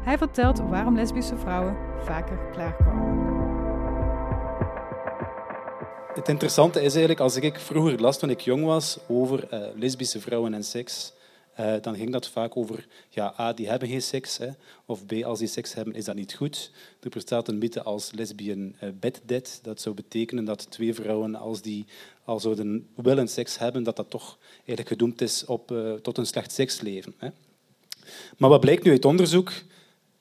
Hij vertelt waarom lesbische vrouwen vaker klaarkomen. Het interessante is eigenlijk, als ik vroeger las toen ik jong was over uh, lesbische vrouwen en seks, uh, dan ging dat vaak over, ja, A, die hebben geen seks, hè, of B, als die seks hebben, is dat niet goed. Er bestaat een mythe als lesbian uh, bed dead. Dat zou betekenen dat twee vrouwen, als die al zouden willen seks hebben, dat dat toch eigenlijk gedoemd is op, tot een slecht seksleven. Hè. Maar wat blijkt nu uit onderzoek?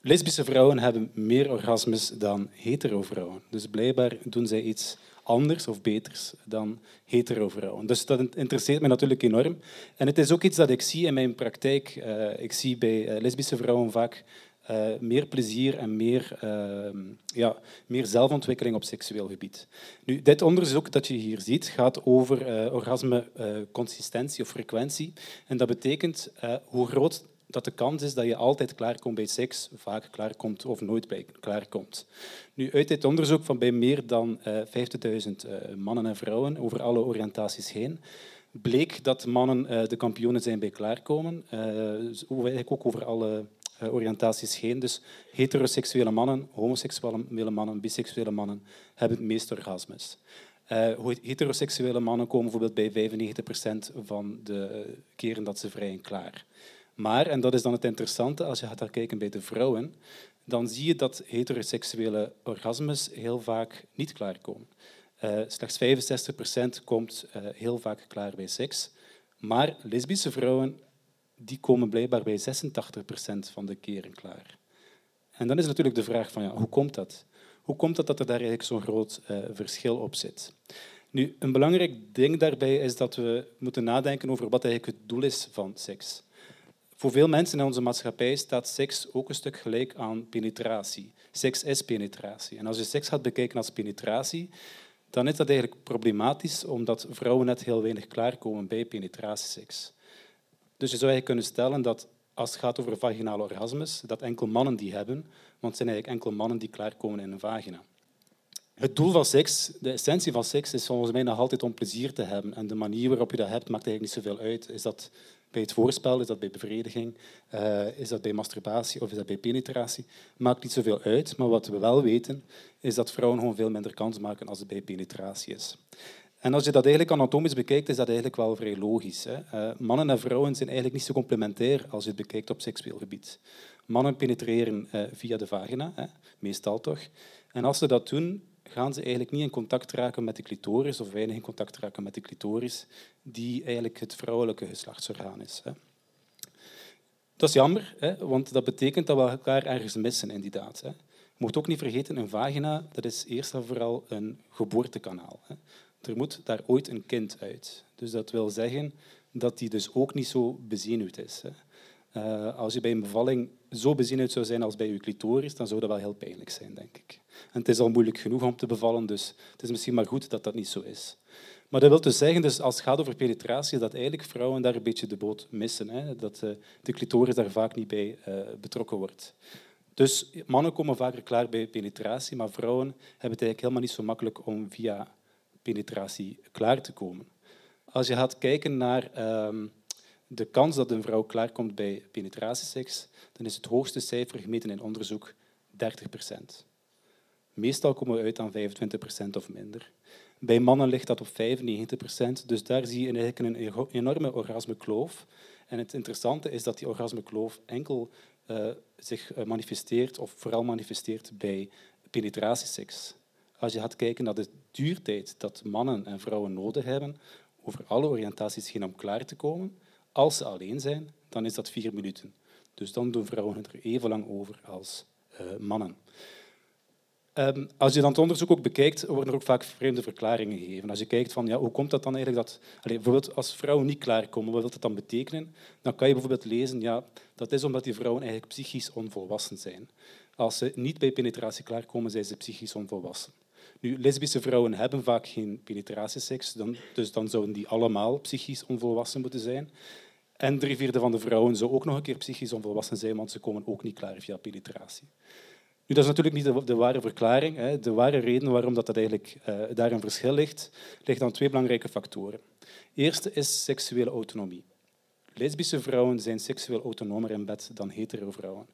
Lesbische vrouwen hebben meer orgasmes dan hetero vrouwen. Dus blijkbaar doen zij iets anders of beters dan hetero vrouwen. Dus dat interesseert me natuurlijk enorm. En het is ook iets dat ik zie in mijn praktijk. Uh, ik zie bij uh, lesbische vrouwen vaak uh, meer plezier en meer, ja, meer zelfontwikkeling op seksueel gebied. Nu, dit onderzoek dat je hier ziet gaat over orgasme-consistentie of frequentie. En dat betekent hoe groot dat de kans is dat je altijd klaarkomt bij seks, vaak klaarkomt of nooit bij klaarkomt. Nu, uit dit onderzoek van bij meer dan uh, 50.000 uh, mannen en vrouwen over alle oriëntaties heen, bleek dat mannen uh, de kampioenen zijn bij klaarkomen. Eigenlijk ook over alle oriëntaties heen. Dus heteroseksuele mannen, homoseksuele mannen, biseksuele mannen hebben het meeste orgasmes. Heteroseksuele mannen komen bijvoorbeeld bij 95% van de keren dat ze vrij en klaar. Maar, en dat is dan het interessante, als je gaat kijken bij de vrouwen, dan zie je dat heteroseksuele orgasmes heel vaak niet klaarkomen. Uh, slechts 65% komt uh, heel vaak klaar bij seks. Maar lesbische vrouwen die komen blijkbaar bij 86% van de keren klaar. En dan is natuurlijk de vraag van ja, hoe komt dat? Hoe komt het dat er daar eigenlijk zo'n groot uh, verschil op zit? Nu, een belangrijk ding daarbij is dat we moeten nadenken over wat eigenlijk het doel is van seks. Voor veel mensen in onze maatschappij staat seks ook een stuk gelijk aan penetratie. Seks is penetratie. En als je seks gaat bekijken als penetratie, dan is dat eigenlijk problematisch, omdat vrouwen net heel weinig klaarkomen bij penetratieseks. Dus je zou eigenlijk kunnen stellen dat als het gaat over vaginale orgasmes, dat enkel mannen die hebben, want het zijn eigenlijk enkel mannen die klaarkomen in een vagina. Het doel van seks, de essentie van seks, is volgens mij nog altijd om plezier te hebben. En de manier waarop je dat hebt, maakt eigenlijk niet zoveel uit. Is dat bij het voorspel, is dat bij bevrediging, uh, is dat bij masturbatie of is dat bij penetratie? Maakt niet zoveel uit, maar wat we wel weten, is dat vrouwen gewoon veel minder kans maken als het bij penetratie is. En als je dat eigenlijk anatomisch bekijkt, is dat eigenlijk wel vrij logisch. Hè? Uh, mannen en vrouwen zijn eigenlijk niet zo complementair als je het bekijkt op seksueel gebied. Mannen penetreren uh, via de vagina, hè? meestal toch. En als ze dat doen, gaan ze eigenlijk niet in contact raken met de clitoris of weinig in contact raken met de clitoris, die eigenlijk het vrouwelijke geslachtsorgaan is. Hè. Dat is jammer, hè, want dat betekent dat we elkaar ergens missen in die daad. Hè. Je moet ook niet vergeten, een vagina dat is eerst en vooral een geboortekanaal. Hè. Er moet daar ooit een kind uit. Dus dat wil zeggen dat die dus ook niet zo bezenuwd is. Hè. Uh, als je bij een bevalling zo bezenuwd zou zijn als bij je clitoris, dan zou dat wel heel pijnlijk zijn, denk ik. En het is al moeilijk genoeg om te bevallen, dus het is misschien maar goed dat dat niet zo is. Maar dat wil dus zeggen, dus als het gaat over penetratie, dat eigenlijk vrouwen daar een beetje de boot missen. Hè? Dat uh, de clitoris daar vaak niet bij uh, betrokken wordt. Dus mannen komen vaker klaar bij penetratie, maar vrouwen hebben het eigenlijk helemaal niet zo makkelijk om via penetratie klaar te komen. Als je gaat kijken naar uh, de kans dat een vrouw klaarkomt bij penetratieseks, dan is het hoogste cijfer gemeten in onderzoek 30 procent. Meestal komen we uit aan 25% of minder. Bij mannen ligt dat op 95% dus daar zie je eigenlijk een enorme orgasmekloof. En het interessante is dat die orgasmekloof enkel uh, zich eh, manifesteert, of vooral manifesteert bij penetratieseks. Als je gaat kijken naar de duurtijd dat mannen en vrouwen nodig hebben over alle oriëntaties heen om klaar te komen, als ze alleen zijn, dan is dat vier minuten. Dus dan doen vrouwen er even lang over als uh, mannen. Ehm, als je dan het onderzoek ook bekijkt, worden er ook vaak vreemde verklaringen gegeven. Als je kijkt van, ja, hoe komt dat dan eigenlijk dat... Allez, bijvoorbeeld als vrouwen niet klaarkomen, wat wil dat dan betekenen? Dan kan je bijvoorbeeld lezen, ja, dat is omdat die vrouwen eigenlijk psychisch onvolwassen zijn. Als ze niet bij penetratie klaarkomen, zijn ze psychisch onvolwassen. Nu, lesbische vrouwen hebben vaak geen penetratieseks, dan, dus dan zouden die allemaal psychisch onvolwassen moeten zijn. En drie vierde van de vrouwen zou ook nog een keer psychisch onvolwassen zijn, want ze komen ook niet klaar via penetratie. Nu, dat is natuurlijk niet de, ware verklaring. Hè. De ware reden waarom dat, dat eigenlijk, uh, daar een verschil ligt, ligt aan twee belangrijke factoren. Eerste is seksuele autonomie. Lesbische vrouwen zijn seksueel autonomer in bed dan hetero vrouwen.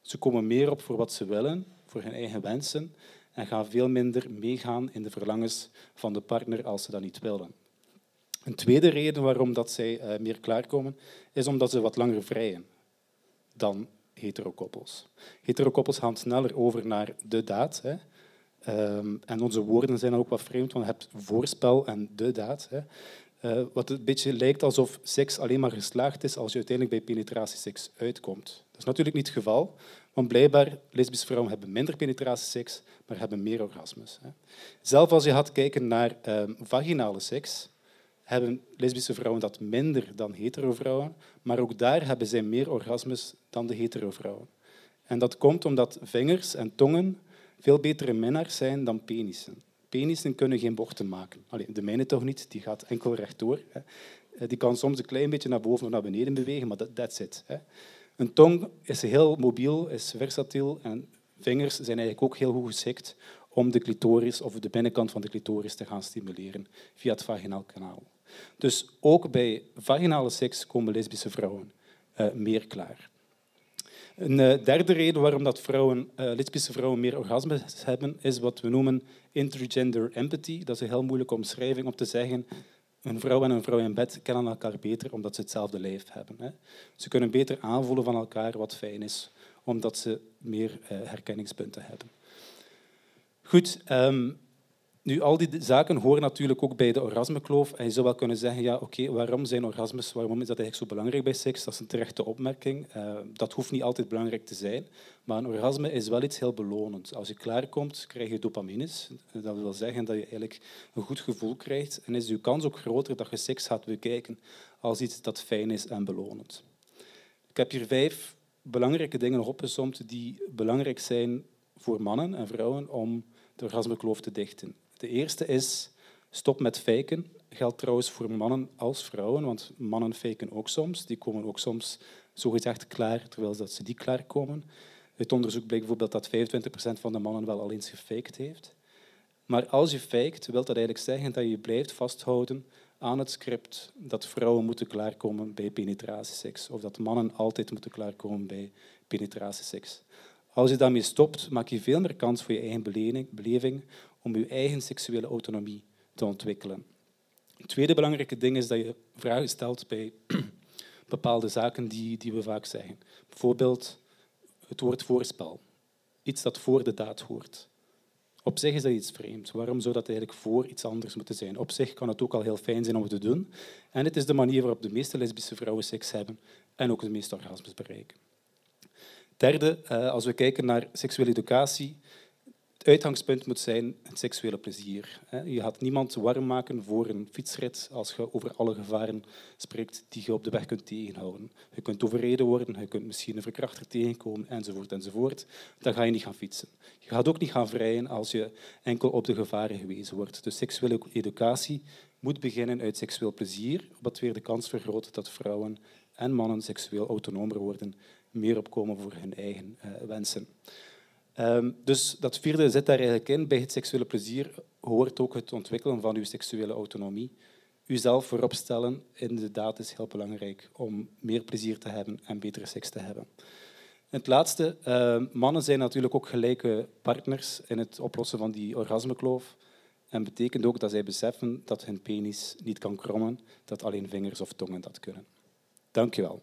Ze komen meer op voor wat ze willen, voor hun eigen wensen, en gaan veel minder meegaan in de verlangens van de partner als ze dat niet willen. Een tweede reden waarom dat zij uh, meer klaarkomen, is omdat ze wat langer vrijen dan heterokoppels. Heterokoppels gaan sneller over naar de daad. Hè. Um, en onze woorden zijn ook wat vreemd, want je hebt voorspel en de daad. Hè. Uh, wat een beetje lijkt alsof seks alleen maar geslaagd is als je uiteindelijk bij penetratieseks uitkomt. Dat is natuurlijk niet het geval, want blijkbaar lesbische vrouwen hebben minder penetratieseks, maar hebben meer orgasmes. Hè. Zelf als je gaat kijken naar um, vaginale seks, hebben lesbische vrouwen dat minder dan hetero vrouwen, maar ook daar hebben zij meer orgasmes dan de hetero vrouwen. En dat komt omdat vingers en tongen veel betere minnaars zijn dan penissen. Penissen kunnen geen bochten maken. De mijne toch niet, die gaat enkel rechtdoor. Hè. Eh, die kan soms een klein beetje naar boven of naar beneden bewegen, maar dat that's it. Hè. Een tong is heel mobiel, is versatiel en vingers zijn eigenlijk ook heel goed geschikt om de clitoris of de binnenkant van de clitoris te gaan stimuleren via het vaginaal kanaal. Dus ook bij vaginale seks komen lesbische vrouwen uh, meer klaar. Een uh, derde reden waarom dat vrouwen, uh, lesbische vrouwen meer orgasmes hebben, is wat we noemen intergender empathy. Dat is een heel moeilijke omschrijving om te zeggen een vrouw en een vrouw in bed kennen elkaar beter omdat ze hetzelfde lijf hebben. Hè. Ze kunnen beter aanvoelen van elkaar wat fijn is, omdat ze meer herkenningspunten hebben. Goed, um, nu, al die zaken horen natuurlijk ook bij de orgasmekloof. En je zou wel kunnen zeggen, ja, oké, waarom zijn orgasmes, waarom is dat eigenlijk zo belangrijk bij seks? Dat is een terechte opmerking. Uh, dat hoeft niet altijd belangrijk te zijn. Maar een orgasme is wel iets heel belonend. Als je klaarkomt, krijg je dopamines. Dat wil zeggen dat je eigenlijk een goed gevoel krijgt. En is je kans ook groter dat je seks gaat bekijken als iets dat fijn is en belonend. Ik heb hier vijf belangrijke dingen opgezomd die belangrijk zijn voor mannen en vrouwen om de orgasmekloof te dichten. De eerste is stop met faken. Geldt trouwens voor mannen als vrouwen, want mannen faken ook soms. Die komen ook soms zogezegd klaar, terwijl dat ze niet klaarkomen. Het onderzoek blijkt bijvoorbeeld dat 25% van de mannen wel al eens gefaked heeft. Maar als je faked, wil dat eigenlijk zeggen dat je blijft vasthouden aan het script dat vrouwen moeten klaarkomen bij penetratieseks. Of dat mannen altijd moeten klaarkomen bij penetratieseks. Als je daarmee stopt, maak je veel meer kans voor je eigen beleving om je eigen seksuele autonomie te ontwikkelen. Het tweede belangrijke ding is dat je vragen stelt bij bepaalde zaken die, die we vaak zeggen. Bijvoorbeeld het woord voorspel. Iets dat voor de daad hoort. Op zich is dat iets vreemds. Waarom zou dat eigenlijk voor iets anders moeten zijn? Op zich kan het ook al heel fijn zijn om het te doen. En het is de manier waarop de meeste lesbische vrouwen seks hebben en ook de meeste orgasmes bereiken. Derde, eh, als we kijken naar seksuele educatie, het uitgangspunt moet zijn het seksuele plezier. Je gaat niemand warm maken voor een fietsrit als je over alle gevaren spreekt die je op de weg kunt tegenhouden. Je kunt overreden worden, je kunt misschien een verkrachter tegenkomen, enzovoort, enzovoort. Dan ga je niet gaan fietsen. Je gaat ook niet gaan vrijen als je enkel op de gevaren gewezen wordt. Dus seksuele educatie moet beginnen uit seksueel plezier, wat weer de kans vergroot dat vrouwen en mannen seksueel autonomer worden, meer opkomen voor hun eigen uh, wensen. Um, dus dat vierde zit daar eigenlijk in. Bij het seksuele plezier hoort ook het ontwikkelen van uw seksuele autonomie. Uzelf voorop stellen, inderdaad, is heel belangrijk om meer plezier te hebben en betere seks te hebben. En het laatste, uh, mannen zijn natuurlijk ook gelijke partners in het oplossen van die orgasmekloof. En betekent ook dat zij beseffen dat hun penis niet kan krommen, dat alleen vingers of tongen dat kunnen. Dank je wel.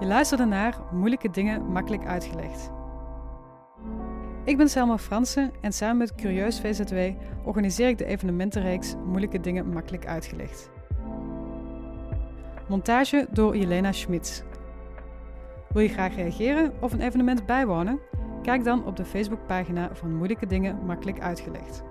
Je luisterde naar Moeilijke Dingen Makkelijk Uitgelegd. Ik ben Selma Fransen en samen met Curieus VZW organiseer ik de evenementenreeks Moeilijke Dingen Makkelijk Uitgelegd. Montage door Jelena Schmitz. Wil je graag reageren of een evenement bijwonen? Kijk dan op de Facebookpagina van Moeilijke Dingen Makkelijk Uitgelegd.